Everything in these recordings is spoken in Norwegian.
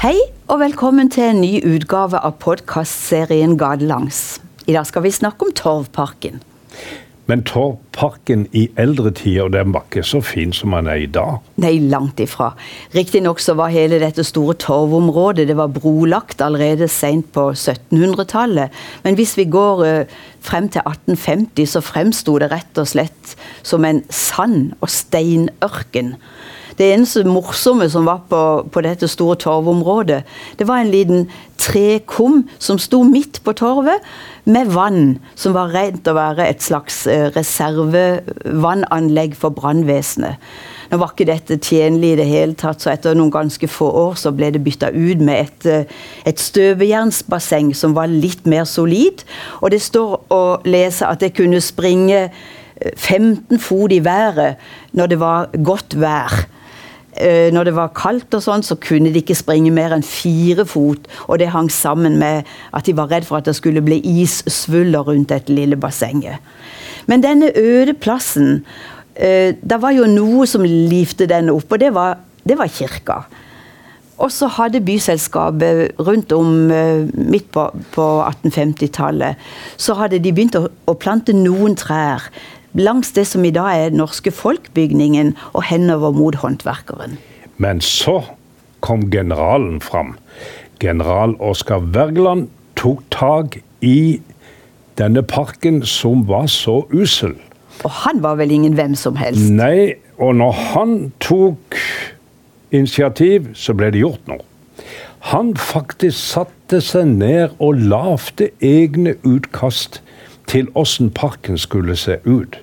Hei og velkommen til en ny utgave av podkastserien Gatelangs. I dag skal vi snakke om Torvparken. Men Torvparken i eldre tider den var ikke så fin som den er i dag. Nei, langt ifra. Riktignok så var hele dette store torvområdet det var brolagt allerede seint på 1700-tallet. Men hvis vi går uh, frem til 1850, så fremsto det rett og slett som en sand- og steinørken. Det eneste morsomme som var på, på dette store torvområdet, det var en liten trekum som sto midt på torvet, med vann som var rent å være et slags eh, reservevannanlegg for brannvesenet. Nå var ikke dette tjenlig i det hele tatt, så etter noen ganske få år så ble det bytta ut med et, eh, et støvejernsbasseng som var litt mer solid. Og det står å lese at det kunne springe 15 eh, fot i været når det var godt vær. Eh, når det var kaldt, og sånn, så kunne de ikke springe mer enn fire fot. Og det hang sammen med at de var redd for at det skulle bli issvuller rundt dette lille bassenget. Men denne øde plassen eh, Det var jo noe som livte den opp, og det var, det var kirka. Og så hadde byselskapet rundt om eh, midt på, på 1850-tallet Så hadde de begynt å, å plante noen trær langs det som i dag er norske Folkbygningen, og henover mot Håndverkeren. Men så kom generalen fram. General Oskar Wergeland tok tak i denne parken som var så usel. Og han var vel ingen hvem som helst? Nei, og når han tok initiativ, så ble det gjort noe. Han faktisk satte seg ned og lagde egne utkast til åssen parken skulle se ut.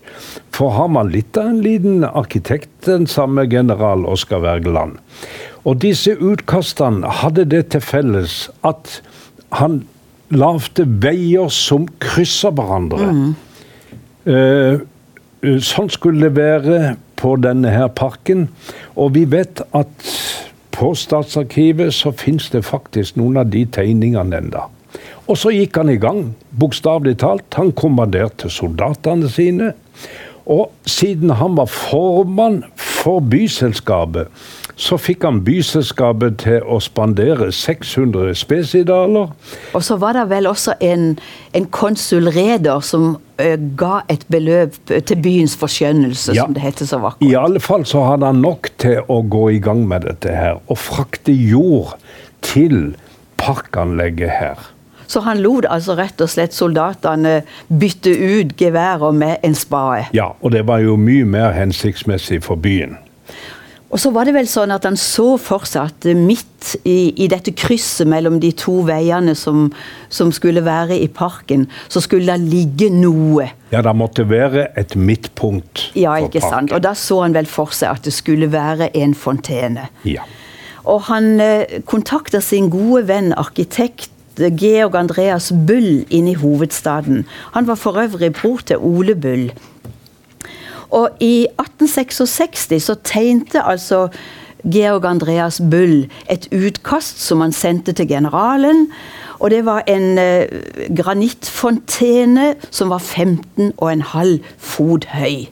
For har man litt av en liten arkitekt, den samme general Oskar Wergeland. Og disse utkastene hadde det til felles at han lagde veier som krysser hverandre. Mm. Eh, sånn skulle det være på denne her parken. Og vi vet at på Statsarkivet så finnes det faktisk noen av de tegningene enda. Og så gikk han i gang, bokstavelig talt. Han kommanderte soldatene sine. Og siden han var formann for byselskapet, så fikk han byselskapet til å spandere 600 spesidaler. Og så var det vel også en, en konsulreder som uh, ga et beløp til byens forskjønnelse, ja. som det heter så vakkert. I alle fall så hadde han nok til å gå i gang med dette her, og frakte jord til parkanlegget her. Så han lot altså rett og slett soldatene bytte ut geværer med en spade. Ja, og det var jo mye mer hensiktsmessig for byen. Og så var det vel sånn at han så for seg at midt i, i dette krysset mellom de to veiene som, som, skulle være i parken, så skulle det ligge noe. Ja, det måtte være et midtpunkt ja, ikke parken. Sant? Og da så han vel for seg at det skulle være en fontene. Ja. Og han eh, kontakta sin gode venn arkitekt Georg Andreas Bull inn i hovedstaden. Han var for øvrig bror til Ole Bull. Og i 1866 så tegnte altså Georg Andreas Bull et utkast som han sendte til generalen. Og det var en eh, granittfontene som var 15,5 fot høy.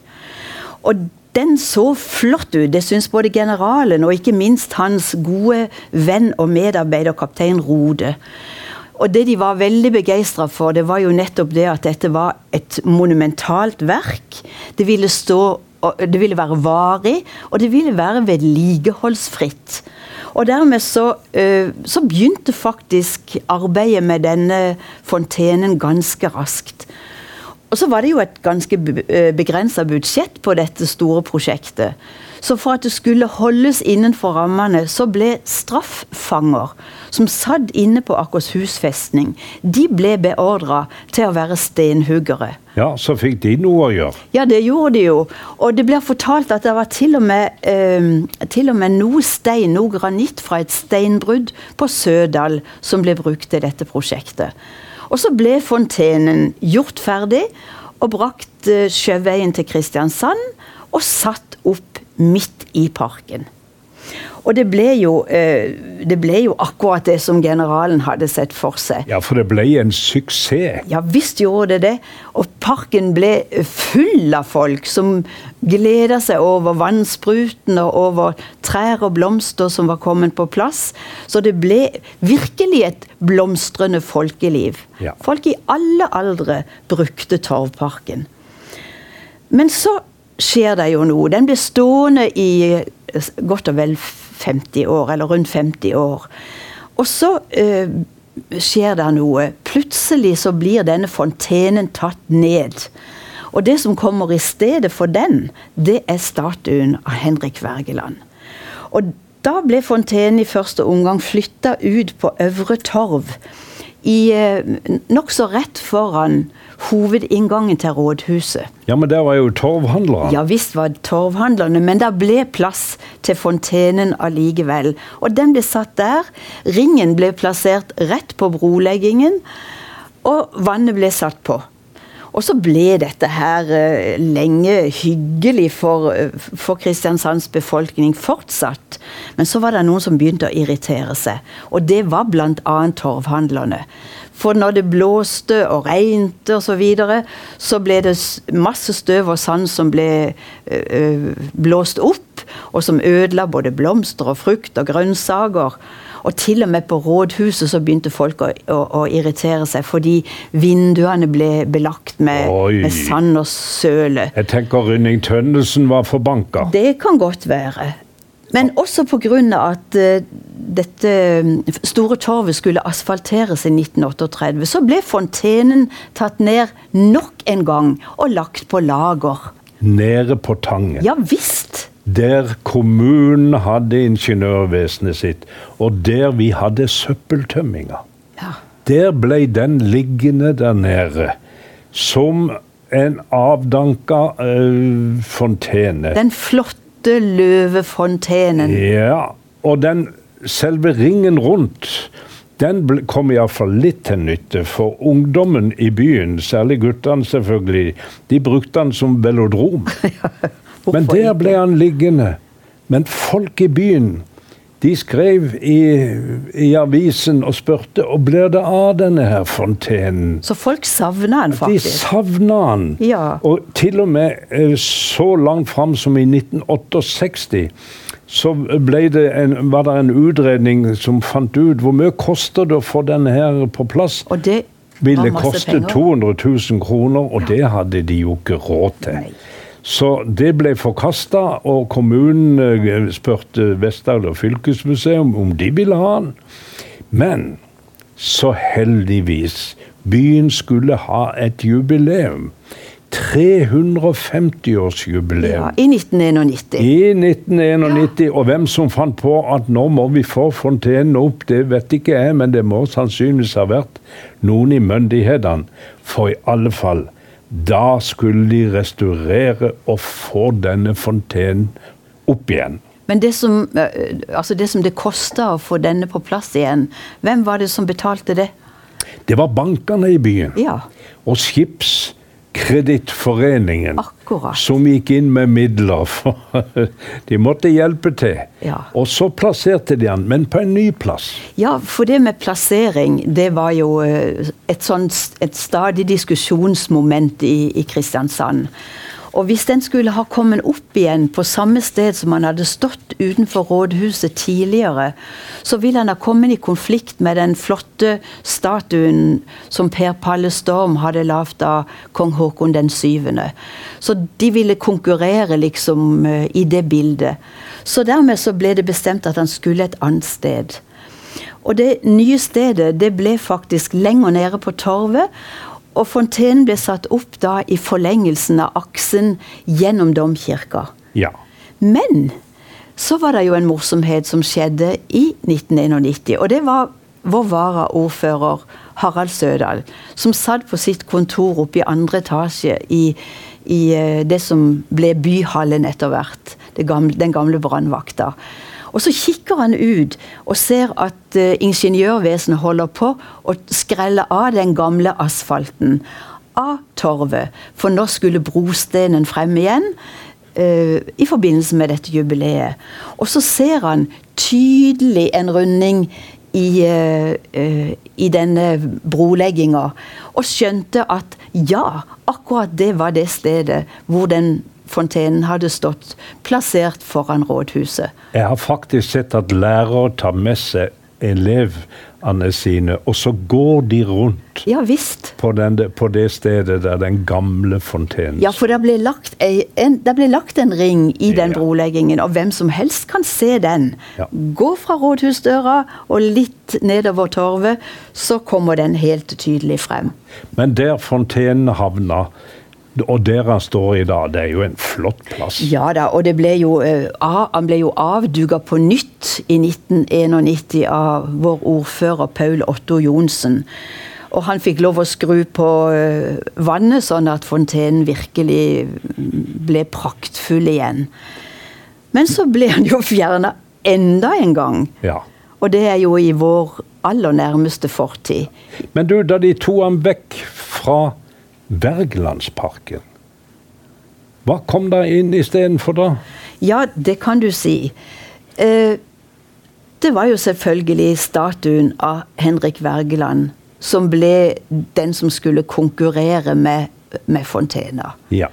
Og den så flott ut. Det syns både generalen og ikke minst hans gode venn og medarbeider kaptein Rode. Og det de var veldig begeistra for, det var jo nettopp det at dette var et monumentalt verk. Det ville stå det ville være varig, og det ville være vedlikeholdsfritt. Og dermed så, øh, så, begynte faktisk arbeidet med denne fontenen ganske raskt. Og så var det jo et ganske øh, begrensa budsjett på dette store prosjektet. Så for at det skulle holdes innenfor rammene, så ble strafffanger som satt inne på Akershus festning, de ble beordra til å være stenhuggere. Ja, så fikk de noe å gjøre. Ja, det gjorde de jo. Og det blir fortalt at det var til og med, eh, til og med noe stein, noe granitt fra et steinbrudd på Sødal som ble brukt til dette prosjektet. Og så ble fontenen gjort ferdig og brakt eh, sjøveien til Kristiansand og satt opp midt i parken. Og det ble, jo, eh, det ble jo akkurat det som generalen hadde sett for seg. Ja, for det ble en suksess. Ja visst gjorde det det. Og parken ble full av folk som gleda seg over vannspruten og over trær og blomster som var kommet på plass. Så det ble virkelig et blomstrende folkeliv. Ja. Folk i alle aldre brukte Torvparken. Men så skjer det jo noe. Den blir stående i eh, godt og vel 50 år, eller rundt 50 år. Og så eh, skjer det noe. Plutselig så blir denne fontenen tatt ned. Og det som kommer i stedet for den, det er statuen av Henrik Wergeland. Og da ble fontenen i første omgang flytta ut på Øvre Torv. Eh, Nokså rett foran hovedinngangen til rådhuset. Ja, men der var jo torvhandlerne? Ja visst var torvhandlerne, men det ble plass til fontenen allikevel. Og den ble satt der. Ringen ble plassert rett på broleggingen, og vannet ble satt på. Og så ble dette her eh, lenge hyggelig for, eh, for Kristiansands befolkning fortsatt. Men så var det noen som begynte å irritere seg, og det var bl.a. torvhandlerne. For når det blåste og regnet osv., så, videre, så ble det masse støv og sand som ble blåst opp, og som ødela både blomster og frukt og grønnsaker. Og til og med på rådhuset så begynte folk å, å, å irritere seg fordi vinduene ble belagt med, med sand og søle. Jeg tenker Rynning Tønnesen var forbanka. Det kan godt være. Men også pga. at eh, dette store torvet skulle asfalteres i 1938, så ble fontenen tatt ned nok en gang og lagt på lager. Nede på Tangen. Ja visst! Der kommunen hadde ingeniørvesenet sitt, og der vi hadde søppeltømminga. Ja. Der ble den liggende der nede som en avdanka øh, fontene. Den flotte løvefontenen. Ja, og den selve ringen rundt den kom iallfall litt til nytte, for ungdommen i byen, særlig guttene selvfølgelig, de brukte den som velodrom. Men der ble han liggende. Men folk i byen de skrev i, i avisen og spurte og blir det av denne her fontenen. Så folk savna den De savna han. Ja. Og til og med eh, så langt fram som i 1968 så det en, var det en utredning som fant ut hvor mye koster det å få denne her på plass. Og det Ville koste penger. 200 000 kroner, og det hadde de jo ikke råd til. Nei. Så det ble forkasta, og kommunen eh, spurte Vest-Agder fylkesmuseum om de ville ha den. Men så heldigvis Byen skulle ha et jubileum. 350-årsjubileum. Ja, I 1991. I 1991, og hvem som fant på at nå må vi få fontenen opp, det vet ikke jeg, men det må sannsynligvis ha vært noen i myndighetene. For i alle fall, da skulle de restaurere og få denne fontenen opp igjen. Men det som, eh, altså det som det kosta å få denne på plass igjen, hvem var det som betalte det? Det var bankene i byen. Ja, Og Skipskredittforeningen, Akkurat. som gikk inn med midler. For de måtte hjelpe til. Ja. Og så plasserte de han, men på en ny plass. Ja, for det med plassering, det var jo eh, et, sånt, et stadig diskusjonsmoment i, i Kristiansand. Og hvis den skulle ha kommet opp igjen på samme sted som han hadde stått utenfor rådhuset tidligere, så ville han ha kommet i konflikt med den flotte statuen som Per Palle Storm hadde lagd av kong Haakon den syvende. Så de ville konkurrere liksom eh, i det bildet. Så dermed så ble det bestemt at han skulle et annet sted. Og det nye stedet det ble faktisk lenger nede på torvet. Og fontenen ble satt opp da i forlengelsen av aksen gjennom domkirka. Ja. Men så var det jo en morsomhet som skjedde i 1991. Og det var vår varaordfører Harald Sødal, som satt på sitt kontor oppe i andre etasje i, i eh, det som ble byhallen etter hvert. Den gamle brannvakta. Og så kikker han ut og ser at uh, ingeniørvesenet holder på å skrelle av den gamle asfalten av torvet. For nå skulle brostenen frem igjen. uh, i forbindelse med dette jubileet. Og så ser han tydelig en runding i, uh, i denne brolegginga, og skjønte at ja, akkurat det var det stedet hvor den fontenen hadde stått plassert foran rådhuset. Jeg har faktisk sett at lærere tar med seg elevene sine, og så går de rundt Ja visst. på, den, på det stedet der den gamle fontenen Ja, for det ble lagt, en, ble lagt en ring i den Ja. broleggingen, og hvem som helst kan se den. Ja. Gå fra rådhusdøra og litt nedover torvet, så kommer den helt tydelig frem. Men der fontenen havna, og der han står i dag, det er jo en flott plass. Ja da, og det ble jo, eh, han ble jo avduga på nytt i 1991 av vår ordfører Paul Otto Johnsen. Og han fikk lov å skru på eh, vannet, sånn at fontenen virkelig mm, ble praktfull igjen. Men så ble han jo fjerna enda en gang. Ja. Og det er jo i vår aller nærmeste fortid. Men du, da de tok han vekk fra Wergelandsparken, hva kom der inn istedenfor da? Ja, det kan du si. Eh, det var jo selvfølgelig statuen av Henrik Wergeland som ble den som skulle konkurrere med, med Fontena. Ja.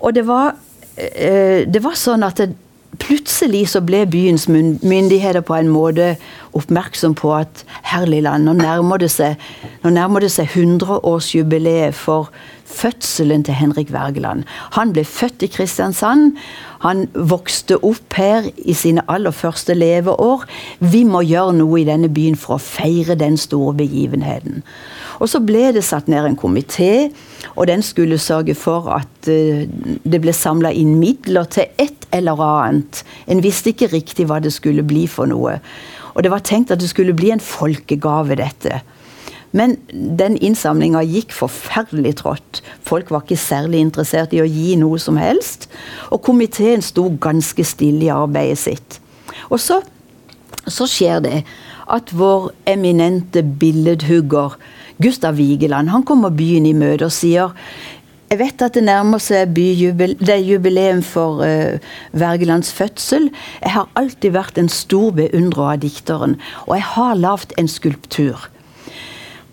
Og det var, eh, det var sånn at det, plutselig så ble byens myndigheter på en måte oppmerksom på at herlig land, nå nærmer det seg, nærmer det seg 100-årsjubileet for fødselen til Henrik Wergeland. Han ble født i Kristiansand. Han vokste opp her i sine aller første leveår. Vi må gjøre noe i denne byen for å feire den store begivenheten. Og så ble det satt ned en komité, og den skulle sørge for at eh, det ble samla inn midler til et eller annet. En visste ikke riktig hva det skulle bli for noe. Og det var tenkt at det skulle bli en folkegave, dette. Men den innsamlinga gikk forferdelig trått. Folk var ikke særlig interessert i å gi noe som helst. Og komiteen sto ganske stille i arbeidet sitt. Og så, så skjer det at vår eminente billedhugger Gustav Vigeland han kommer byen i møte og sier jeg vet at det nærmer seg byjubile, det er jubileum for uh, Wergelands fødsel. Jeg har alltid vært en stor beundrer av dikteren, og jeg har lagd en skulptur.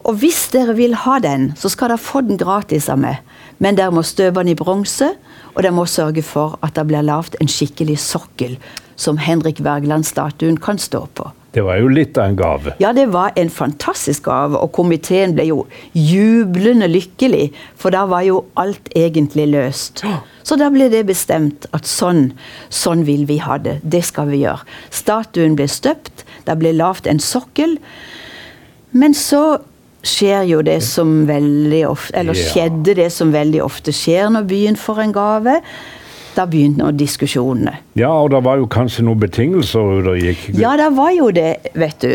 Og hvis dere vil ha den, så skal dere få den gratis av meg. Men dere må støpe den i bronse, og dere må sørge for at det blir lagd en skikkelig sokkel som Henrik Wergeland-statuen kan stå på. Det var jo litt av en gave. Ja, det var en fantastisk gave, og komiteen ble jo jublende lykkelig, for da var jo alt egentlig løst. Så da ble det bestemt at sånn, sånn vil vi ha det. Det skal vi gjøre. Statuen ble støpt, det ble lavt en sokkel. Men så skjer jo det som veldig ofte Eller skjedde det som veldig ofte skjer når byen får en gave. Da begynte nå diskusjonene. Ja, og det var jo kanskje noen betingelser det gikk. Ja, det var jo det, vet du.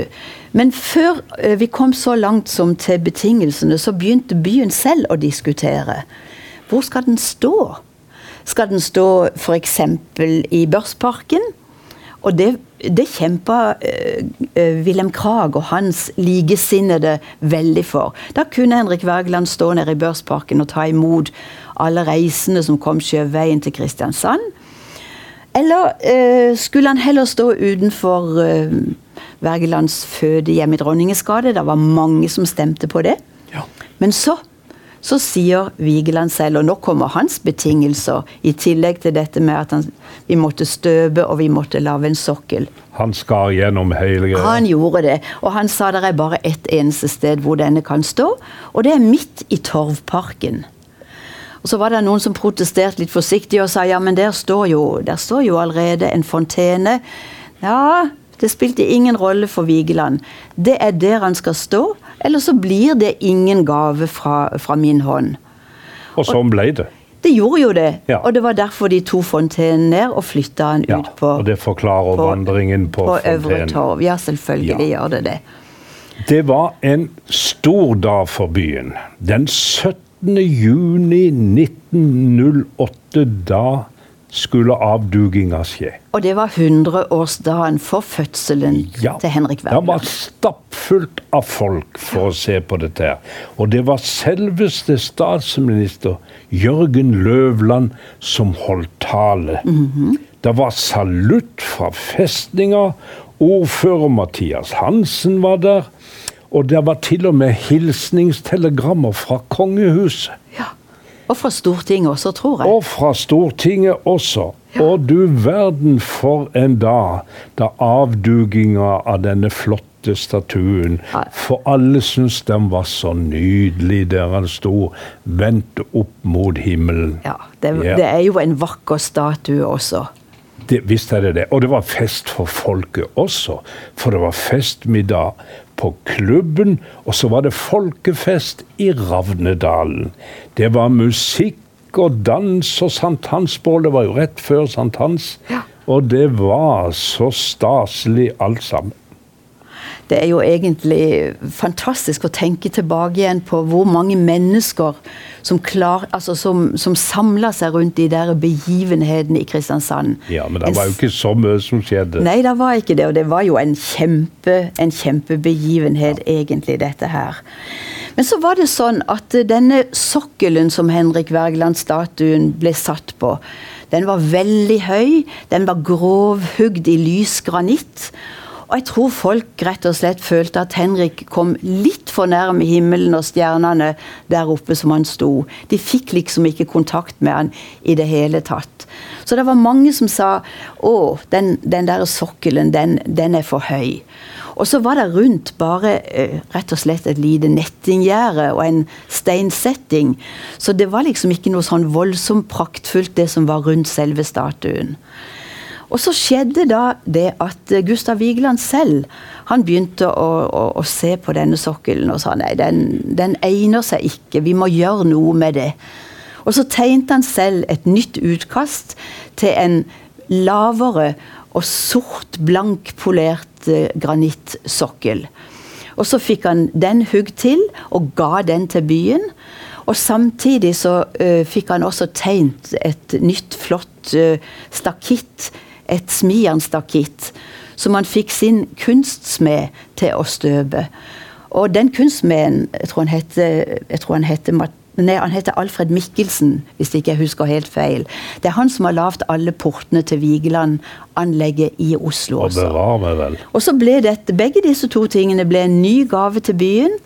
Men før eh, vi kom så langt som til betingelsene, så begynte byen selv å diskutere. Hvor skal den stå? Skal den stå f.eks. i Børsparken? Og det, det kjempa eh, eh, Wilhelm Krag og hans likesinnede veldig for. Da kunne Henrik Wergeland stå nede i Børsparken og ta imot alle reisende som kom sjøveien til Kristiansand. Eller eh, skulle han heller stå utenfor eh, Wergelands fødehjem i Dronningesgate? Det var mange som stemte på det. Ja. Men så, så sier Vigeland selv, og nå kommer hans betingelser, i tillegg til dette med at han, vi måtte støpe og vi måtte lage en sokkel. Han skar gjennom hele greia. Han gjorde det, og han sa det er bare ett eneste sted hvor denne kan stå, og det er midt i Torvparken. Og Så var det noen som protesterte litt forsiktig og sa ja, men der står jo, der står jo allerede en fontene. Ja, det spilte ingen rolle for Vigeland. Det er der han skal stå, eller så blir det ingen gave fra, fra min hånd. Og sånn ble det. Det gjorde jo det, Ja. og det var derfor de to fontenen ned og flytta han Ja, ut på, og det forklarer på- vandringen på, på Øvre. Torv. Ja, selvfølgelig gjør det det. Det var en stor dag for byen. Den 17. juni 1908, da skulle avduginga skje. Og det var 100-årsdagen for fødselen Ja, til Henrik Det var stappfullt av folk for å se på dette. her. Og det var selveste statsminister Jørgen Løvland som holdt tale. Det var salutt fra festninga. Ordfører Mathias Hansen var der. Og det var til og med hilsningstelegrammer fra kongehuset. Ja. Og fra Stortinget også, tror jeg. Og fra Stortinget også. Og du verden for en dag da avduginga av denne flotte statuen Ja. For alle syns den var så nydelig der den sto, vendt opp mot himmelen. Ja, det, Ja. det er jo en vakker statue også. Det, visst er det det. Og det var fest for folket også. For det var festmiddag på klubben, og så var det folkefest i Ravnedalen. Det var musikk og dans og sankthansbål. Det var jo rett før sankthans. Ja. Og det var så staselig alt sammen. Det er jo egentlig fantastisk å tenke tilbake igjen på hvor mange mennesker som, klar, altså som, som samla seg rundt de der begivenhetene i Kristiansand. Ja, Men det var jo ikke så mye som skjedde. Nei, det var ikke det. Og det var jo en, kjempe, en kjempebegivenhet, egentlig, dette her. Men så var det sånn at denne sokkelen som Henrik Wergeland-statuen ble satt på, den var veldig høy. Den var grovhugd i lys granitt. Og jeg tror folk rett og slett følte at Henrik kom litt for nærme himmelen og stjernene der oppe som han sto. De fikk liksom ikke kontakt med han i det hele tatt. Så det var mange som sa å, den, den der sokkelen, den, den er for høy. Og så var det rundt bare eh, rett og slett et lite nettinggjerde og en steinsetting. Så det var liksom ikke noe sånn voldsomt praktfullt det som var rundt selve statuen. Og så skjedde da det at eh, Gustav Vigeland selv han begynte å, å, å se på denne sokkelen og sa nei, den, den egner seg ikke, vi må gjøre noe med det. Og så tegnte han selv et nytt utkast til en lavere og sort, blankpolert eh, granittsokkel. Og så fikk han den hugd til og ga den til byen. Og samtidig så uh, fikk han også tegnet et nytt, flott uh, stakitt. Et smijernstakitt. Som han fikk sin kunstsmed til å støpe. Og den kunstsmeden, jeg tror han heter, jeg tror han heter Nei, han heter Alfred Mikkelsen, hvis ikke jeg husker helt feil. Det er han som har lagd alle portene til Vigeland-anlegget i Oslo Og bevare meg vel. Og så ble dette, begge disse to tingene ble en ny gave til byen.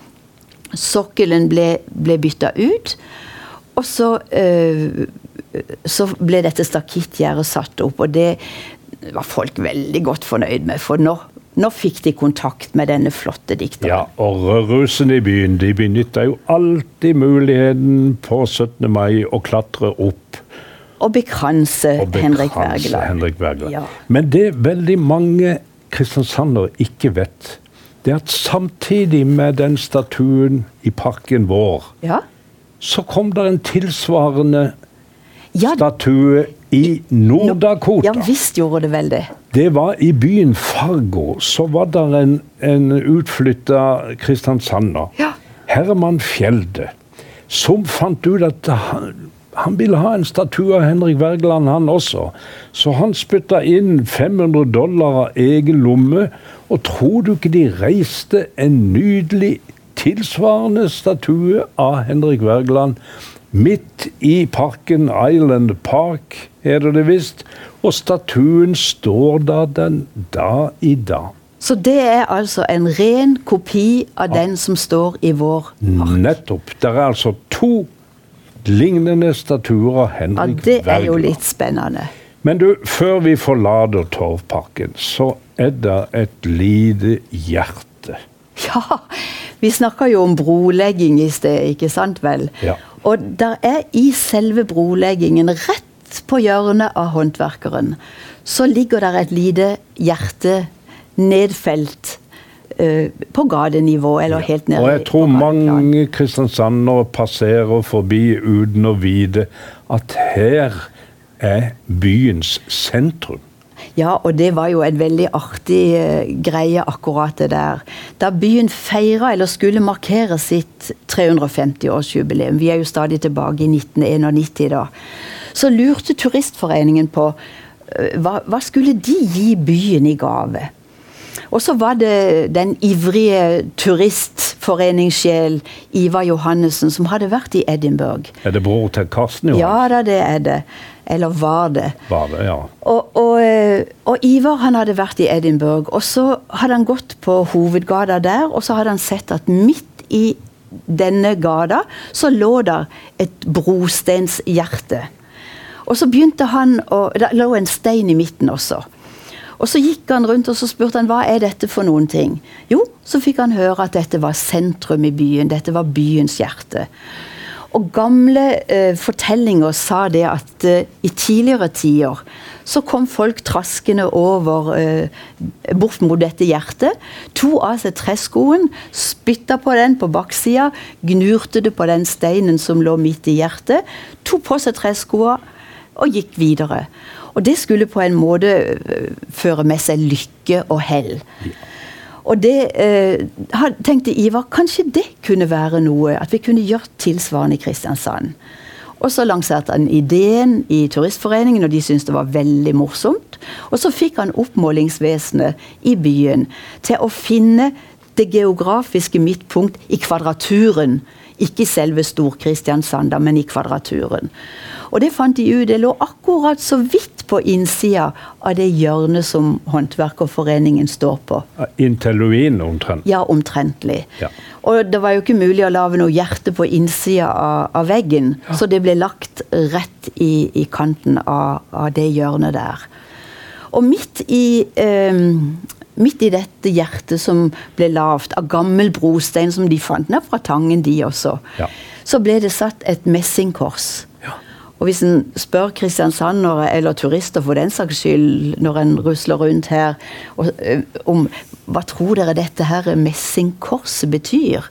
Sokkelen ble, ble bytta ut. Og så, øh, så ble dette stakittgjerdet satt opp, og det var folk veldig godt fornøyd med. For nå, nå fikk de kontakt med denne flotte dikteren. Ja, og rødrusen i byen de benytta jo alltid muligheten på 17. mai å klatre opp Og bekranse og Henrik bekranse Wergeland. Henrik Wergeland. Ja. Men det veldig mange kristiansandere ikke vet, det er at samtidig med den statuen i parken vår, Ja, så kom det en tilsvarende ja, statue i Nord-Dakota. ja visst gjorde det vel det. Det var i byen Fargo. Så var det en, en utflytta kristiansander, Ja. Herman Fjelde, som fant ut at han, han ville ha en statue av Henrik Wergeland, han også. Så han spytta inn 500 dollar av egen lomme. Og tror du ikke de reiste en nydelig tilsvarende statue av Henrik Wergeland midt i parken Island Park, heter det visst. Og statuen står da den da i dag. Så det er altså en ren kopi av den som står i vår park. Nettopp. Det er altså to lignende statuer av Ja, Henrik det er jo litt spennende. Men du, før vi forlater Torvparken, så er det et lite hjerte. Ja, vi snakka jo om brolegging i sted, ikke sant vel? Ja. Og der er i selve broleggingen, rett på hjørnet av håndverkeren, så ligger der et lite hjerte nedfelt eh, på gatenivå, eller helt nede Og jeg tror mange kristiansandere passerer forbi uten å vite at her er byens sentrum. Ja, og det var jo en veldig artig eh, greie, akkurat det der. Da byen feira, eller skulle markere sitt 350-årsjubileum, vi er jo stadig tilbake i 1991 da, så lurte Turistforeningen på eh, hva, hva skulle de gi byen i gave. Og så var det den ivrige turistforeningssjel Ivar Johannessen som hadde vært i Edinburgh. Er det bror til Karsten Johansen? Ja da, det er det. Eller var det. Var det, ja. Og, og, eh, og, Ivar han hadde vært i Edinburgh, og så hadde han gått på hovedgata der, og så hadde han sett at midt i denne gata så lå der et brostenshjerte. Og så begynte han å Det lå en stein i midten også. Og Så gikk han rundt og så spurte han, hva er dette for noen ting. Jo, så fikk han høre at dette var sentrum i byen. Dette var byens hjerte. Og gamle eh, fortellinger sa det at eh, i tidligere tider så kom folk traskende over eh, bort mot dette hjertet. To av seg treskoen, spytta på den på baksida, gnurte det på den steinen som lå midt i hjertet. Tok på seg treskoa og gikk videre. Og det skulle på en måte øh, føre med seg lykke og hell. Og det eh, tenkte Ivar kanskje det kunne være noe, at vi kunne gjøre tilsvarende i Kristiansand. Og så lanserte han ideen i Turistforeningen, og de syntes det var veldig morsomt. Og så fikk han oppmålingsvesenet i byen til å finne det geografiske midtpunkt i kvadraturen. Ikke i selve Stor-Kristiansand, men i kvadraturen. Og det fant de ut. Det lå akkurat så vidt på innsida av det hjørnet som Håndverkerforeningen står på. Inntil ruinen omtrent? Ja, omtrentlig. Ja. Og det var jo ikke mulig å lage noe hjerte på innsida av, av veggen, ja. så det ble lagt rett i, i kanten av, av, det hjørnet der. Og midt i eh, midt i dette hjertet som ble lavt av gammel brostein som de fant ned fra Tangen, de også, ja. så ble det satt et messingkors. Og hvis en spør kristiansandere, eller turister for den saks skyld, når en rusler rundt her, og, om hva tror dere dette her messingkorset betyr,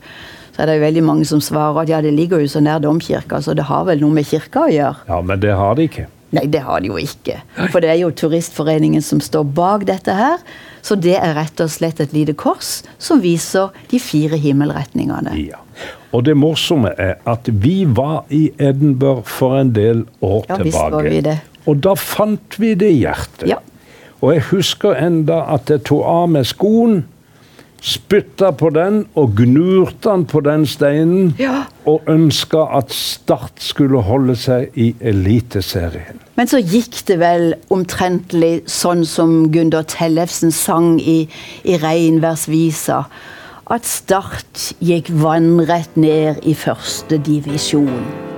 så er det jo veldig mange som svarer at ja, det ligger jo så nær domkirka, så det har vel noe med kirka å gjøre. Ja, Men det har de ikke. Nei, det har de jo ikke. For det er jo Turistforeningen som står bak dette her. Så det er rett og slett et lite kors som viser de fire himmelretningene. Ja. Og det morsomme er at vi var i Edinburgh for en del år ja, tilbake. Var vi det. Og da fant vi det hjertet. Ja. Og jeg husker enda at jeg tok av meg skoen spytta på den og gnurte den på den steinen. Ja. Og ønska at Start skulle holde seg i Eliteserien. Men så gikk det vel omtrentlig sånn som Gunder Tellefsen sang i, i Reinværsvisa. At Start gikk vannrett ned i første divisjon.